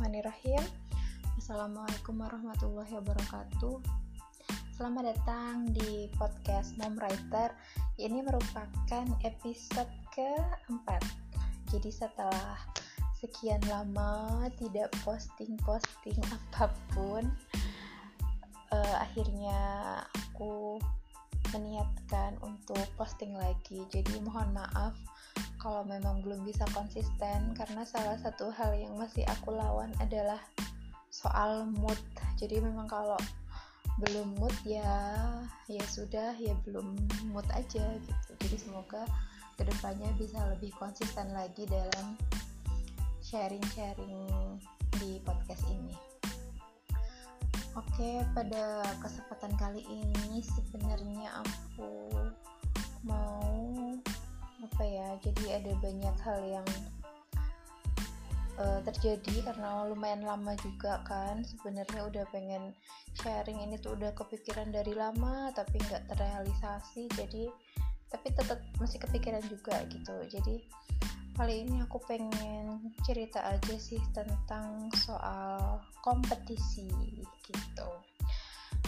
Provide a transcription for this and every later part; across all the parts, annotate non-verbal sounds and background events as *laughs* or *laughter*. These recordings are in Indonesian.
Bismillahirrahmanirrahim. Assalamualaikum warahmatullahi wabarakatuh. Selamat datang di podcast Mom Writer. Ini merupakan episode keempat. Jadi setelah sekian lama tidak posting-posting apa pun uh, Akhirnya aku meniatkan untuk posting lagi. Jadi mohon maaf kalau memang belum bisa konsisten karena salah satu hal yang masih aku lawan adalah soal mood. Jadi memang kalau belum mood ya ya sudah ya belum mood aja gitu. Jadi semoga ke depannya bisa lebih konsisten lagi dalam sharing-sharing di podcast ini. Oke, pada kesempatan kali ini sebenarnya aku mau apa ya jadi ada banyak hal yang uh, terjadi karena lumayan lama juga kan. Sebenarnya udah pengen sharing ini tuh udah kepikiran dari lama tapi nggak terrealisasi. Jadi tapi tetap masih kepikiran juga gitu. Jadi kali ini aku pengen cerita aja sih tentang soal kompetisi gitu.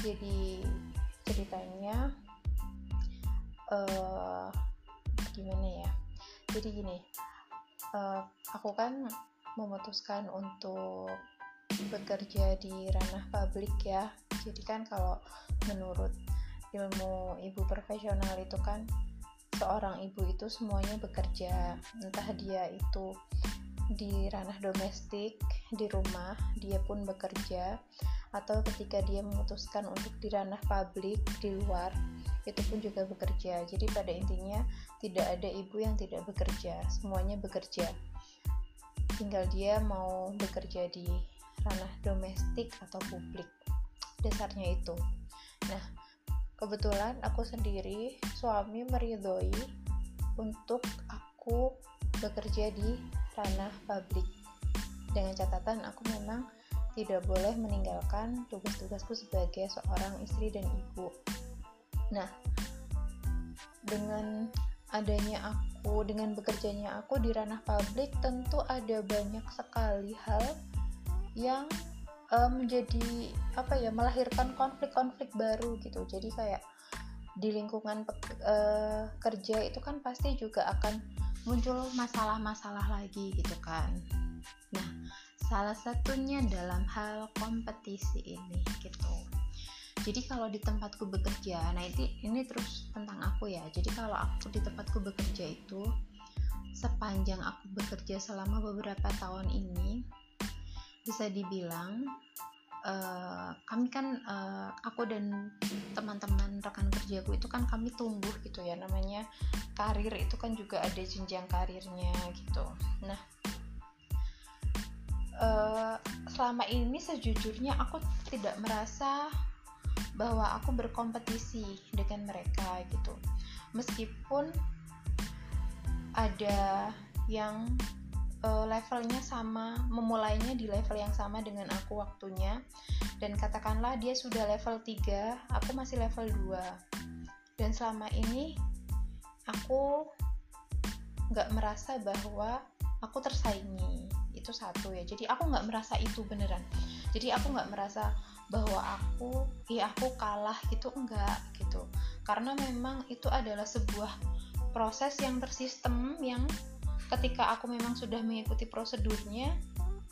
Jadi ceritanya uh, gimana ya? Jadi gini uh, aku kan memutuskan untuk bekerja di ranah publik ya. Jadi kan kalau menurut ilmu ibu profesional itu kan seorang ibu itu semuanya bekerja. Entah dia itu di ranah domestik di rumah dia pun bekerja. Atau ketika dia memutuskan untuk di ranah publik di luar itu pun juga bekerja. Jadi pada intinya tidak ada ibu yang tidak bekerja. Semuanya bekerja. Tinggal dia mau bekerja di ranah domestik atau publik. Dasarnya itu. Nah kebetulan aku sendiri suami meridhoi untuk aku bekerja di ranah publik. Dengan catatan aku memang tidak boleh meninggalkan tugas-tugasku sebagai seorang istri dan ibu Nah, dengan adanya aku, dengan bekerjanya aku di ranah publik, tentu ada banyak sekali hal yang uh, menjadi apa ya, melahirkan konflik-konflik baru gitu. Jadi kayak di lingkungan uh, kerja itu kan pasti juga akan muncul masalah-masalah lagi gitu kan. Nah, salah satunya dalam hal kompetisi ini gitu jadi kalau di tempatku bekerja nah ini ini terus tentang aku ya. Jadi kalau aku di tempatku bekerja itu sepanjang aku bekerja selama beberapa tahun ini bisa dibilang uh, kami kan uh, aku dan teman-teman rekan kerjaku itu kan kami tumbuh gitu ya. Namanya karir itu kan juga ada jenjang karirnya gitu. Nah uh, selama ini sejujurnya aku tidak merasa bahwa aku berkompetisi dengan mereka gitu. Meskipun ada yang uh, levelnya sama memulainya di level yang sama dengan aku waktunya dan katakanlah dia sudah level 3 aku masih level 2 dan selama ini aku nggak merasa bahwa aku tersaingi. Itu satu ya. Jadi aku nggak merasa itu beneran. Jadi aku nggak merasa bahwa aku ya aku kalah gitu enggak gitu. Karena memang itu adalah sebuah proses yang tersistem yang ketika aku memang sudah mengikuti prosedurnya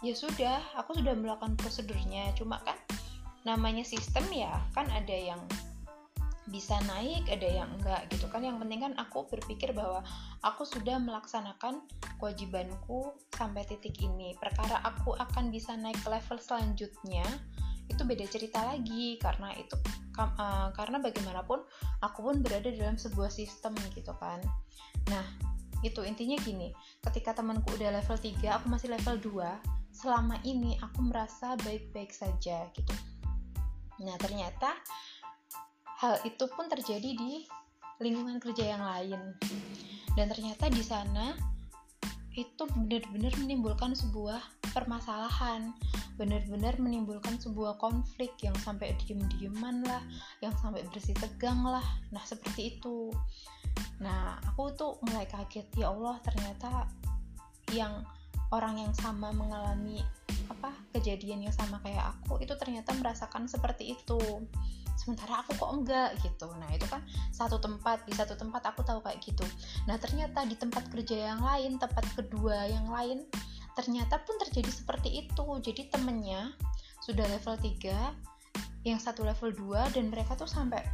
ya sudah aku sudah melakukan prosedurnya. Cuma kan namanya sistem ya kan ada yang bisa naik ada yang enggak gitu kan. Yang penting kan aku berpikir bahwa aku sudah melaksanakan kewajibanku sampai titik ini. Perkara aku akan bisa naik ke level selanjutnya itu beda cerita lagi karena itu uh, karena bagaimanapun aku pun berada dalam sebuah sistem gitu kan. Nah itu intinya gini ketika temanku udah level 3 aku masih level 2 selama ini aku merasa baik-baik saja gitu. Nah ternyata hal itu pun terjadi di lingkungan kerja yang lain. Dan ternyata di sana itu benar-benar menimbulkan sebuah permasalahan benar-benar menimbulkan sebuah konflik yang sampai diem-dieman lah yang sampai bersih tegang lah. Nah seperti itu. Nah aku tuh mulai kaget ya Allah ternyata yang orang yang sama mengalami apa kejadian yang sama kayak aku itu ternyata merasakan seperti itu sementara aku kok enggak gitu. Nah itu kan satu tempat di satu tempat aku tahu kayak gitu. Nah ternyata di tempat kerja yang lain tempat kedua yang lain ternyata pun terjadi seperti itu. Jadi temennya sudah level 3 yang satu level 2 dan mereka tuh sampai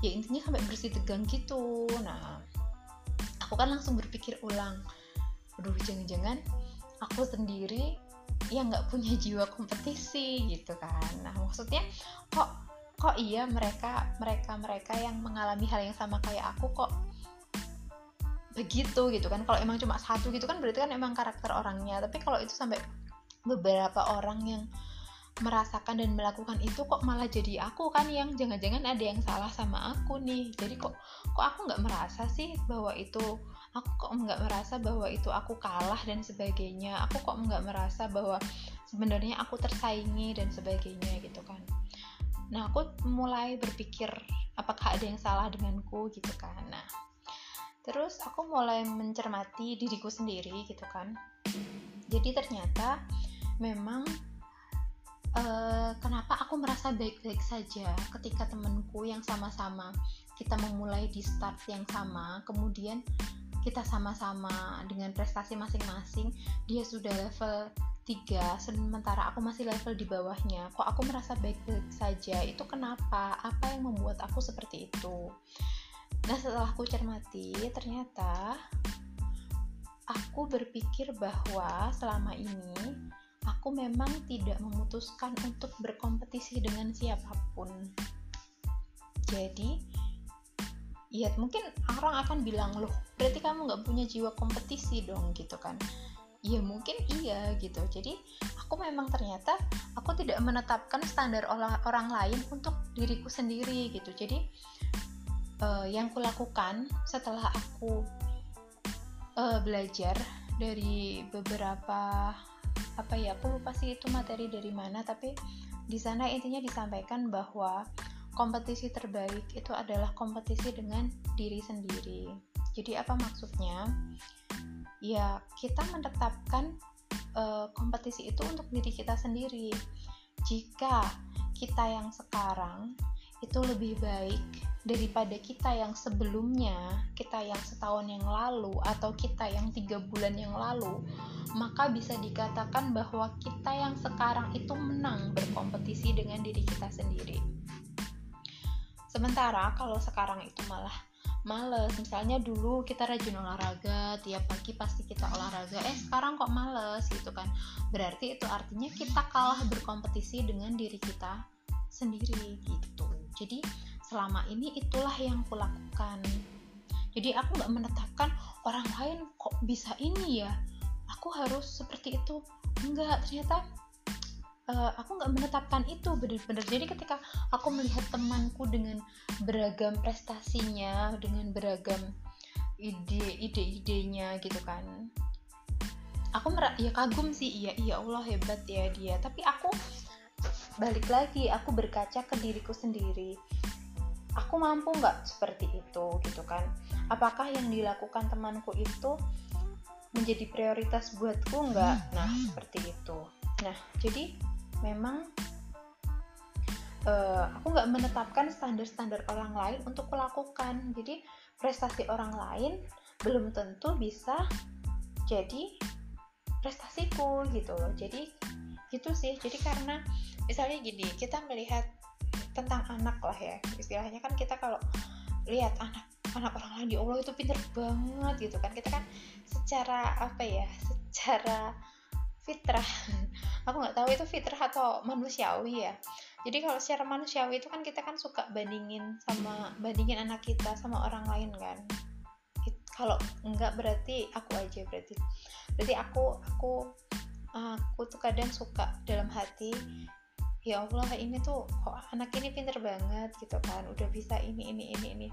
ya intinya sampai bersih tegang gitu. Nah aku kan langsung berpikir ulang aduh jangan-jangan aku sendiri yang nggak punya jiwa kompetisi gitu kan. Nah maksudnya kok kok iya mereka mereka mereka yang mengalami hal yang sama kayak aku kok begitu gitu kan? Kalau emang cuma satu gitu kan berarti kan emang karakter orangnya. Tapi kalau itu sampai beberapa orang yang merasakan dan melakukan itu kok malah jadi aku kan yang jangan-jangan ada yang salah sama aku nih. Jadi kok kok aku nggak merasa sih bahwa itu aku kok nggak merasa bahwa itu aku kalah dan sebagainya. Aku kok nggak merasa bahwa sebenarnya aku tersaingi dan sebagainya gitu kan nah aku mulai berpikir apakah ada yang salah denganku gitu kan. Nah terus aku mulai mencermati diriku sendiri gitu kan. Jadi ternyata memang uh, kenapa aku merasa baik-baik saja ketika temenku yang sama-sama kita memulai di start yang sama kemudian kita sama-sama dengan prestasi masing-masing dia sudah level 3 sementara aku masih level di bawahnya. Kok aku merasa baik-baik saja? Itu kenapa? Apa yang membuat aku seperti itu? Nah setelah aku cermati ternyata aku berpikir bahwa selama ini aku memang tidak memutuskan untuk berkompetisi dengan siapa pun. Jadi ya mungkin orang akan bilang loh berarti kamu nggak punya jiwa kompetisi dong gitu kan ya mungkin iya gitu jadi aku memang ternyata aku tidak menetapkan standar orang lain untuk diriku sendiri gitu jadi uh, yang kulakukan setelah aku uh, belajar dari beberapa apa ya aku lupa sih itu materi dari mana tapi di sana intinya disampaikan bahwa kompetisi terbaik itu adalah kompetisi dengan diri sendiri. Jadi apa maksudnya? Ya, kita menetapkan uh, kompetisi itu untuk diri kita sendiri. Jika kita yang sekarang itu lebih baik daripada kita yang sebelumnya, kita yang setahun yang lalu, atau kita yang tiga bulan yang lalu, maka bisa dikatakan bahwa kita yang sekarang itu menang berkompetisi dengan diri kita sendiri. Sementara kalau sekarang itu malah males misalnya dulu kita rajin olahraga tiap pagi pasti kita olahraga eh sekarang kok males gitu kan. Berarti itu artinya kita kalah berkompetisi dengan diri kita sendiri gitu. Jadi selama ini itulah yang kulakukan. Jadi aku nggak menetapkan orang lain kok bisa ini ya. Aku harus seperti itu. Enggak ternyata uh, aku nggak menetapkan itu benar-benar jadi ketika aku melihat temanku dengan beragam prestasinya dengan beragam ide ide-idenya gitu kan aku merah ya kagum sih iya iya Allah hebat ya dia. Tapi aku balik lagi aku berkaca ke diriku sendiri. Aku mampu nggak seperti itu gitu kan? Apakah yang dilakukan temanku itu menjadi prioritas buatku? Nggak. Nah seperti itu. Nah jadi memang uh, aku nggak menetapkan standar-standar orang lain untuk melakukan. Jadi prestasi orang lain belum tentu bisa jadi prestasiku gitu loh. Jadi gitu sih. Jadi karena misalnya gini kita melihat tentang anak lah ya. Istilahnya kan kita kalau lihat anak anak orang lain di Allah itu pinter banget gitu kan. Kita kan secara apa ya secara fitrah aku nggak tahu itu fitrah atau manusiawi ya. Jadi kalau secara manusiawi itu kan kita kan suka bandingin sama bandingin anak kita sama orang lain kan. Kalau enggak berarti aku aja berarti. Berarti aku aku aku tuh kadang suka dalam hati ya Allah ini tuh kok anak ini pinter banget gitu kan. Udah bisa ini ini ini ini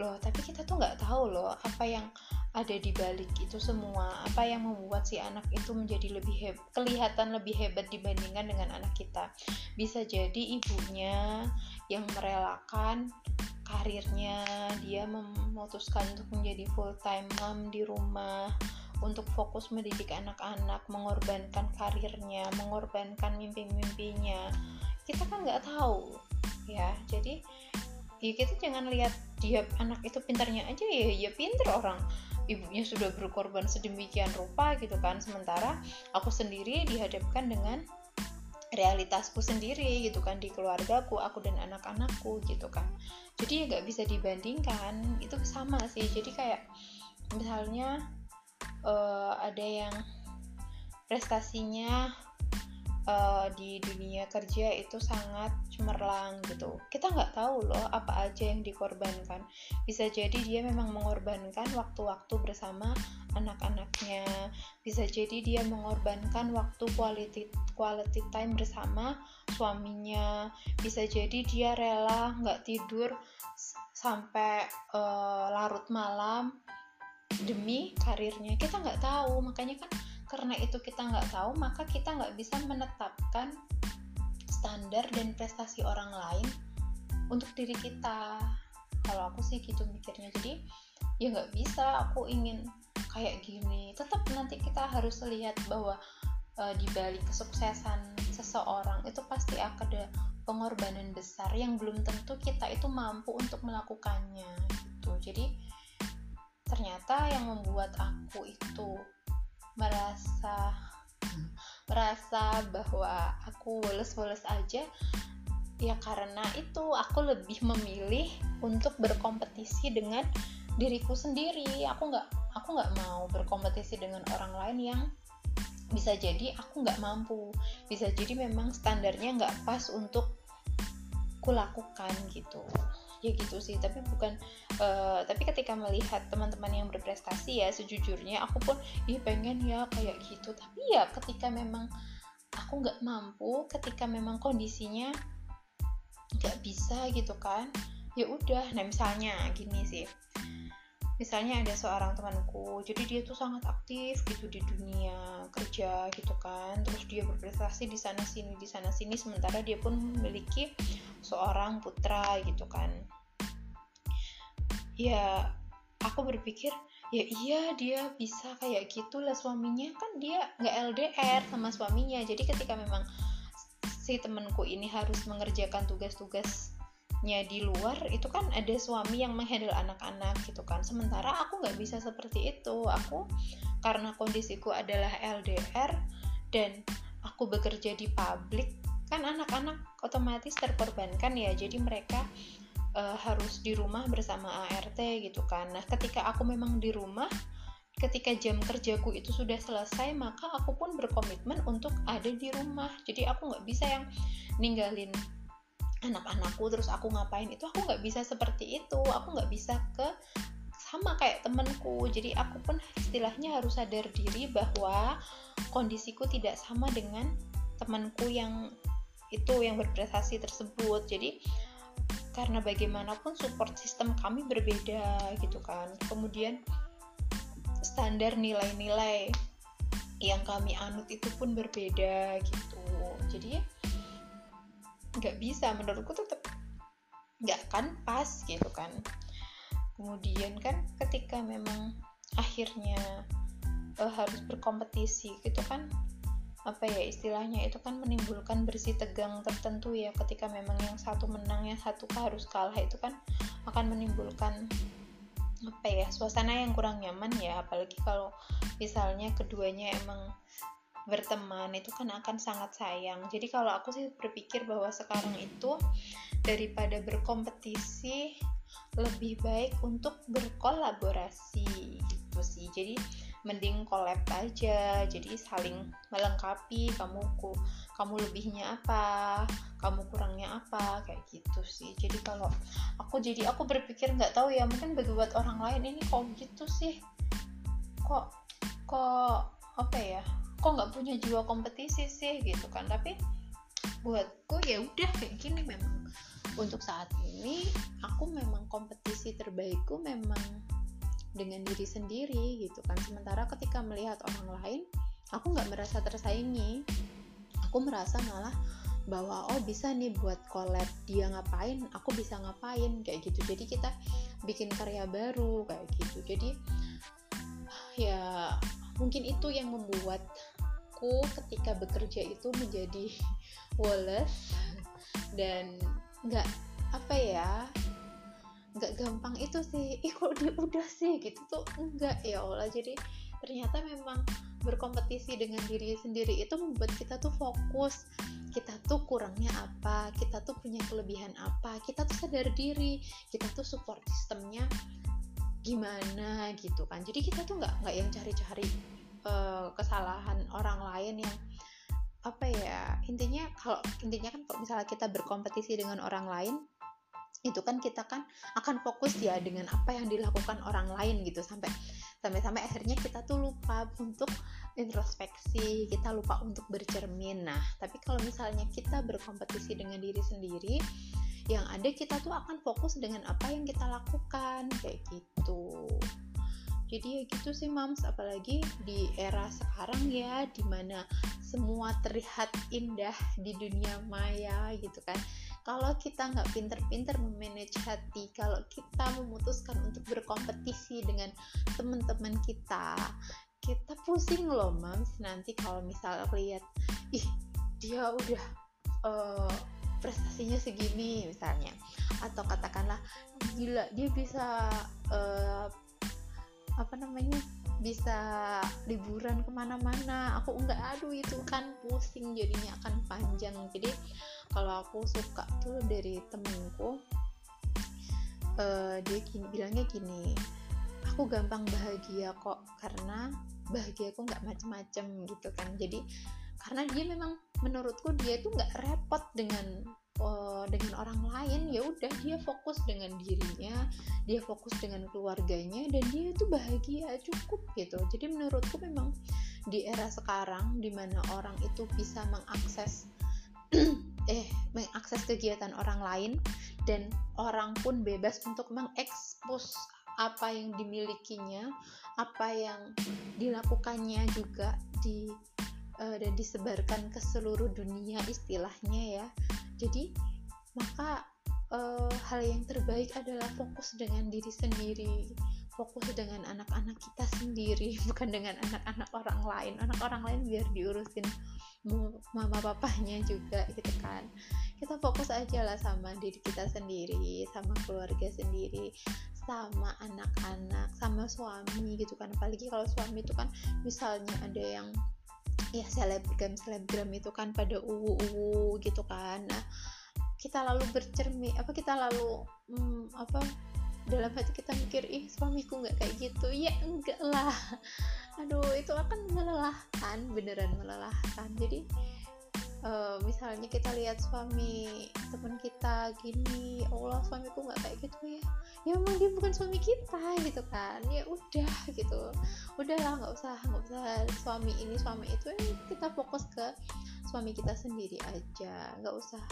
loh tapi kita tuh nggak tahu loh apa yang ada di balik itu semua. Apa yang membuat si anak itu menjadi lebih heb kelihatan lebih hebat dibandingkan dengan anak kita. Bisa jadi ibunya yang merelakan karirnya dia memutuskan untuk menjadi full time mom di rumah untuk fokus mendidik anak-anak mengorbankan karirnya mengorbankan mimpi-mimpinya. Kita kan nggak tahu ya. Jadi ya kita jangan lihat dia anak itu pintarnya aja ya ya pinter orang. Ibunya sudah berkorban sedemikian rupa gitu kan. Sementara aku sendiri dihadapkan dengan realitasku sendiri gitu kan di keluargaku aku dan anak-anakku gitu kan. Jadi ya nggak bisa dibandingkan. Itu sama sih. Jadi kayak misalnya uh, ada yang prestasinya uh, di dunia kerja itu sangat cemerlang gitu. Kita nggak tahu loh apa aja yang dikorbankan. Bisa jadi dia memang mengorbankan waktu-waktu bersama anak-anaknya. Bisa jadi dia mengorbankan waktu quality quality time bersama suaminya. Bisa jadi dia rela nggak tidur sampai uh, larut malam demi karirnya. Kita nggak tahu. Makanya kan karena itu kita nggak tahu maka kita nggak bisa menetapkan standar dan prestasi orang lain untuk diri kita. Kalau aku sih gitu mikirnya. Jadi ya nggak bisa aku ingin kayak gini. Tetap nanti kita harus lihat bahwa uh, di balik kesuksesan seseorang itu pasti ada pengorbanan besar yang belum tentu kita itu mampu untuk melakukannya gitu. Jadi ternyata yang membuat aku itu merasa merasa bahwa aku woles-woles aja ya karena itu aku lebih memilih untuk berkompetisi dengan diriku sendiri. Aku nggak aku nggak mau berkompetisi dengan orang lain yang bisa jadi aku nggak mampu. Bisa jadi memang standarnya nggak pas untuk kulakukan gitu ya gitu sih. Tapi bukan uh, tapi ketika melihat teman-teman yang berprestasi ya sejujurnya aku pun ih pengen ya kayak gitu. Tapi ya ketika memang aku nggak mampu ketika memang kondisinya nggak bisa gitu kan ya udah. Nah misalnya gini sih misalnya ada seorang temanku jadi dia tuh sangat aktif gitu di dunia kerja gitu kan. Terus dia berprestasi di sana sini di sana sini sementara dia pun memiliki seorang putra gitu kan. Ya aku berpikir ya iya dia bisa kayak gitu lah suaminya. Kan dia nggak LDR sama suaminya. Jadi ketika memang si temenku ini harus mengerjakan tugas-tugas nya di luar itu kan ada suami yang menghandle anak-anak gitu kan. Sementara aku nggak bisa seperti itu. Aku karena kondisiku adalah LDR dan aku bekerja di publik kan anak-anak otomatis terkorbankan ya. Jadi mereka uh, harus di rumah bersama ART gitu kan. Nah ketika aku memang di rumah ketika jam kerjaku itu sudah selesai maka aku pun berkomitmen untuk ada di rumah. Jadi aku nggak bisa yang ninggalin anak-anakku terus aku ngapain itu aku nggak bisa seperti itu. Aku nggak bisa ke sama kayak temenku jadi aku pun istilahnya harus sadar diri bahwa kondisiku tidak sama dengan temanku yang itu yang berprestasi tersebut. Jadi karena bagaimanapun support sistem kami berbeda gitu kan. Kemudian standar nilai-nilai yang kami anut itu pun berbeda gitu. Jadi nggak bisa menurutku tetap nggak kan pas gitu kan. Kemudian kan ketika memang akhirnya uh, harus berkompetisi gitu kan apa ya istilahnya itu kan menimbulkan bersih tegang tertentu ya. Ketika memang yang satu menang yang satu harus kalah itu kan akan menimbulkan apa ya suasana yang kurang nyaman ya. Apalagi kalau misalnya keduanya emang berteman itu kan akan sangat sayang. Jadi kalau aku sih berpikir bahwa sekarang itu daripada berkompetisi lebih baik untuk berkolaborasi gitu sih. Jadi mending collab aja jadi saling melengkapi kamu ku kamu lebihnya apa kamu kurangnya apa kayak gitu sih. Jadi kalau aku jadi aku berpikir nggak tahu ya mungkin bagi buat orang lain ini kok gitu sih. Kok kok apa ya kok nggak punya jiwa kompetisi sih gitu kan. Tapi buatku ya udah kayak gini memang. Untuk saat ini aku memang kompetisi terbaikku memang dengan diri sendiri gitu kan. Sementara ketika melihat orang lain aku nggak merasa tersaingi. Aku merasa malah bahwa oh bisa nih buat collab dia ngapain aku bisa ngapain kayak gitu. Jadi kita bikin karya baru kayak gitu. Jadi ya mungkin itu yang membuatku ketika bekerja itu menjadi *laughs* woles dan nggak apa ya nggak gampang itu sih. *laughs* Ih kok dia udah sih gitu tuh enggak ya Allah. Jadi ternyata memang berkompetisi dengan diri sendiri itu membuat kita tuh fokus. Kita tuh kurangnya apa kita tuh punya kelebihan apa kita tuh sadar diri kita tuh support sistemnya gimana gitu kan. Jadi kita tuh nggak nggak yang cari-cari uh, kesalahan orang lain yang apa ya intinya kalau intinya kan kalau misalnya kita berkompetisi dengan orang lain itu kan kita kan akan fokus ya dengan apa yang dilakukan orang lain gitu. Sampai sampai-sampai akhirnya kita tuh lupa untuk introspeksi kita lupa untuk bercermin. Nah tapi kalau misalnya kita berkompetisi dengan diri sendiri yang ada kita tuh akan fokus dengan apa yang kita lakukan kayak gitu jadi ya gitu sih mams. Apalagi di era sekarang ya di mana semua terlihat indah di dunia maya gitu kan. Kalau kita nggak pinter-pinter memanage hati kalau kita memutuskan untuk berkompetisi dengan teman-teman kita kita pusing loh mams. Nanti kalau misalnya lihat ih dia udah uh, prestasinya segini misalnya. Atau katakanlah gila dia bisa uh, apa namanya bisa liburan ke mana-mana. Aku enggak aduh itu kan pusing jadinya akan panjang. Jadi kalau aku suka tuh dari temenku uh, dia gini, bilangnya gini aku gampang bahagia kok karena bahagia aku nggak macem-macem gitu kan. Jadi karena dia memang menurutku dia itu nggak repot dengan uh, dengan orang lain ya udah dia fokus dengan dirinya dia fokus dengan keluarganya dan dia itu bahagia cukup gitu jadi menurutku memang di era sekarang di mana orang itu bisa mengakses *clears throat* eh mengakses kegiatan orang lain dan orang pun bebas untuk mengekspos apa yang dimilikinya, apa yang dilakukannya juga di uh, dan disebarkan ke seluruh dunia istilahnya ya. Jadi maka uh, hal yang terbaik adalah fokus dengan diri sendiri, fokus dengan anak-anak kita sendiri, *laughs* bukan dengan anak-anak orang lain. Anak orang lain biar diurusin mama papahnya juga gitu kan. Kita fokus aja lah sama diri kita sendiri sama keluarga sendiri sama anak-anak sama suami gitu kan. Apalagi kalau suami itu kan misalnya ada yang ya selebgram selebgram itu kan pada uwu uwu gitu kan. Nah kita lalu bercermin apa kita lalu hmm, apa dalam hati kita mikir ih suamiku nggak kayak gitu. Ya enggak lah. Aduh itu akan melelahkan beneran melelahkan. Jadi uh, misalnya kita lihat suami teman kita gini Allah suamiku nggak kayak gitu ya. Ya emang dia bukan suami kita gitu kan. Ya udah gitu. Udahlah nggak usah nggak usah. Suami ini suami itu eh, kita fokus ke suami kita sendiri aja. Nggak usah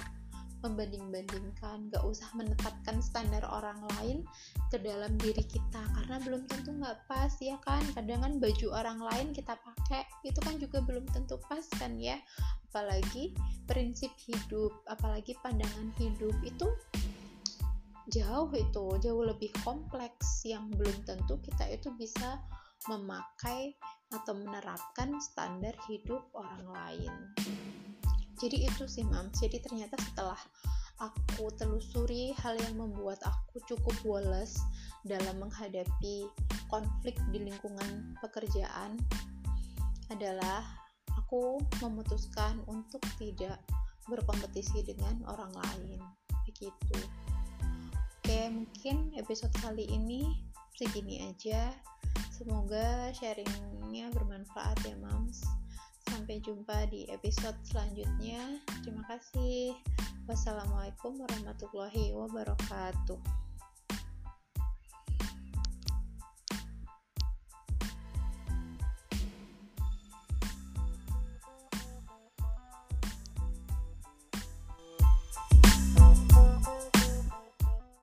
membanding-bandingkan, gak usah menetapkan standar orang lain ke dalam diri kita karena belum tentu nggak pas ya kan. Kadang kan baju orang lain kita pakai itu kan juga belum tentu pas kan ya. Apalagi prinsip hidup, apalagi pandangan hidup itu jauh itu jauh lebih kompleks yang belum tentu kita itu bisa memakai atau menerapkan standar hidup orang lain jadi itu sih mam. Jadi ternyata setelah aku telusuri hal yang membuat aku cukup woles dalam menghadapi konflik di lingkungan pekerjaan adalah aku memutuskan untuk tidak berkompetisi dengan orang lain. Begitu. Oke mungkin episode kali ini segini aja. Semoga sharingnya bermanfaat ya mams Sampai jumpa di episode selanjutnya. Terima kasih. Wassalamualaikum warahmatullahi wabarakatuh.